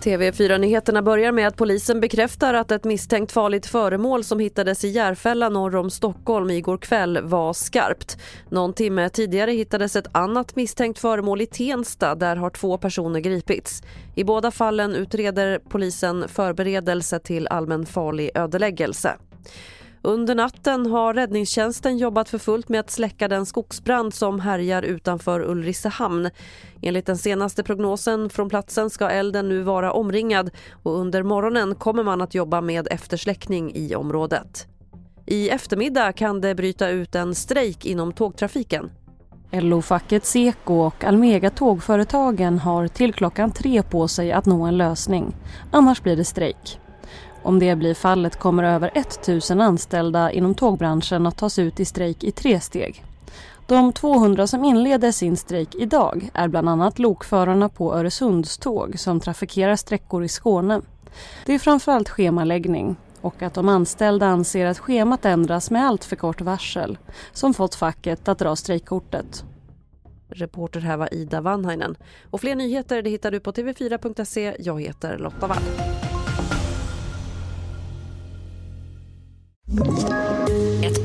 TV4-nyheterna börjar med att polisen bekräftar att ett misstänkt farligt föremål som hittades i Järfälla norr om Stockholm igår kväll var skarpt. Någon timme tidigare hittades ett annat misstänkt föremål i Tensta. Där har två personer gripits. I båda fallen utreder polisen förberedelse till allmän farlig ödeläggelse. Under natten har räddningstjänsten jobbat för fullt med att släcka den skogsbrand som härjar utanför Ulricehamn. Enligt den senaste prognosen från platsen ska elden nu vara omringad och under morgonen kommer man att jobba med eftersläckning i området. I eftermiddag kan det bryta ut en strejk inom tågtrafiken. LO-facket Seko och Almega Tågföretagen har till klockan tre på sig att nå en lösning. Annars blir det strejk. Om det blir fallet kommer över 1000 anställda inom tågbranschen att tas ut i strejk i tre steg. De 200 som inleder sin strejk idag är bland annat lokförarna på Öresundståg som trafikerar sträckor i Skåne. Det är framförallt schemaläggning och att de anställda anser att schemat ändras med allt för kort varsel som fått facket att dra strejkkortet. Reporter här var Ida Vanhainen. Och fler nyheter det hittar du på tv4.se. Jag heter Lotta Wall.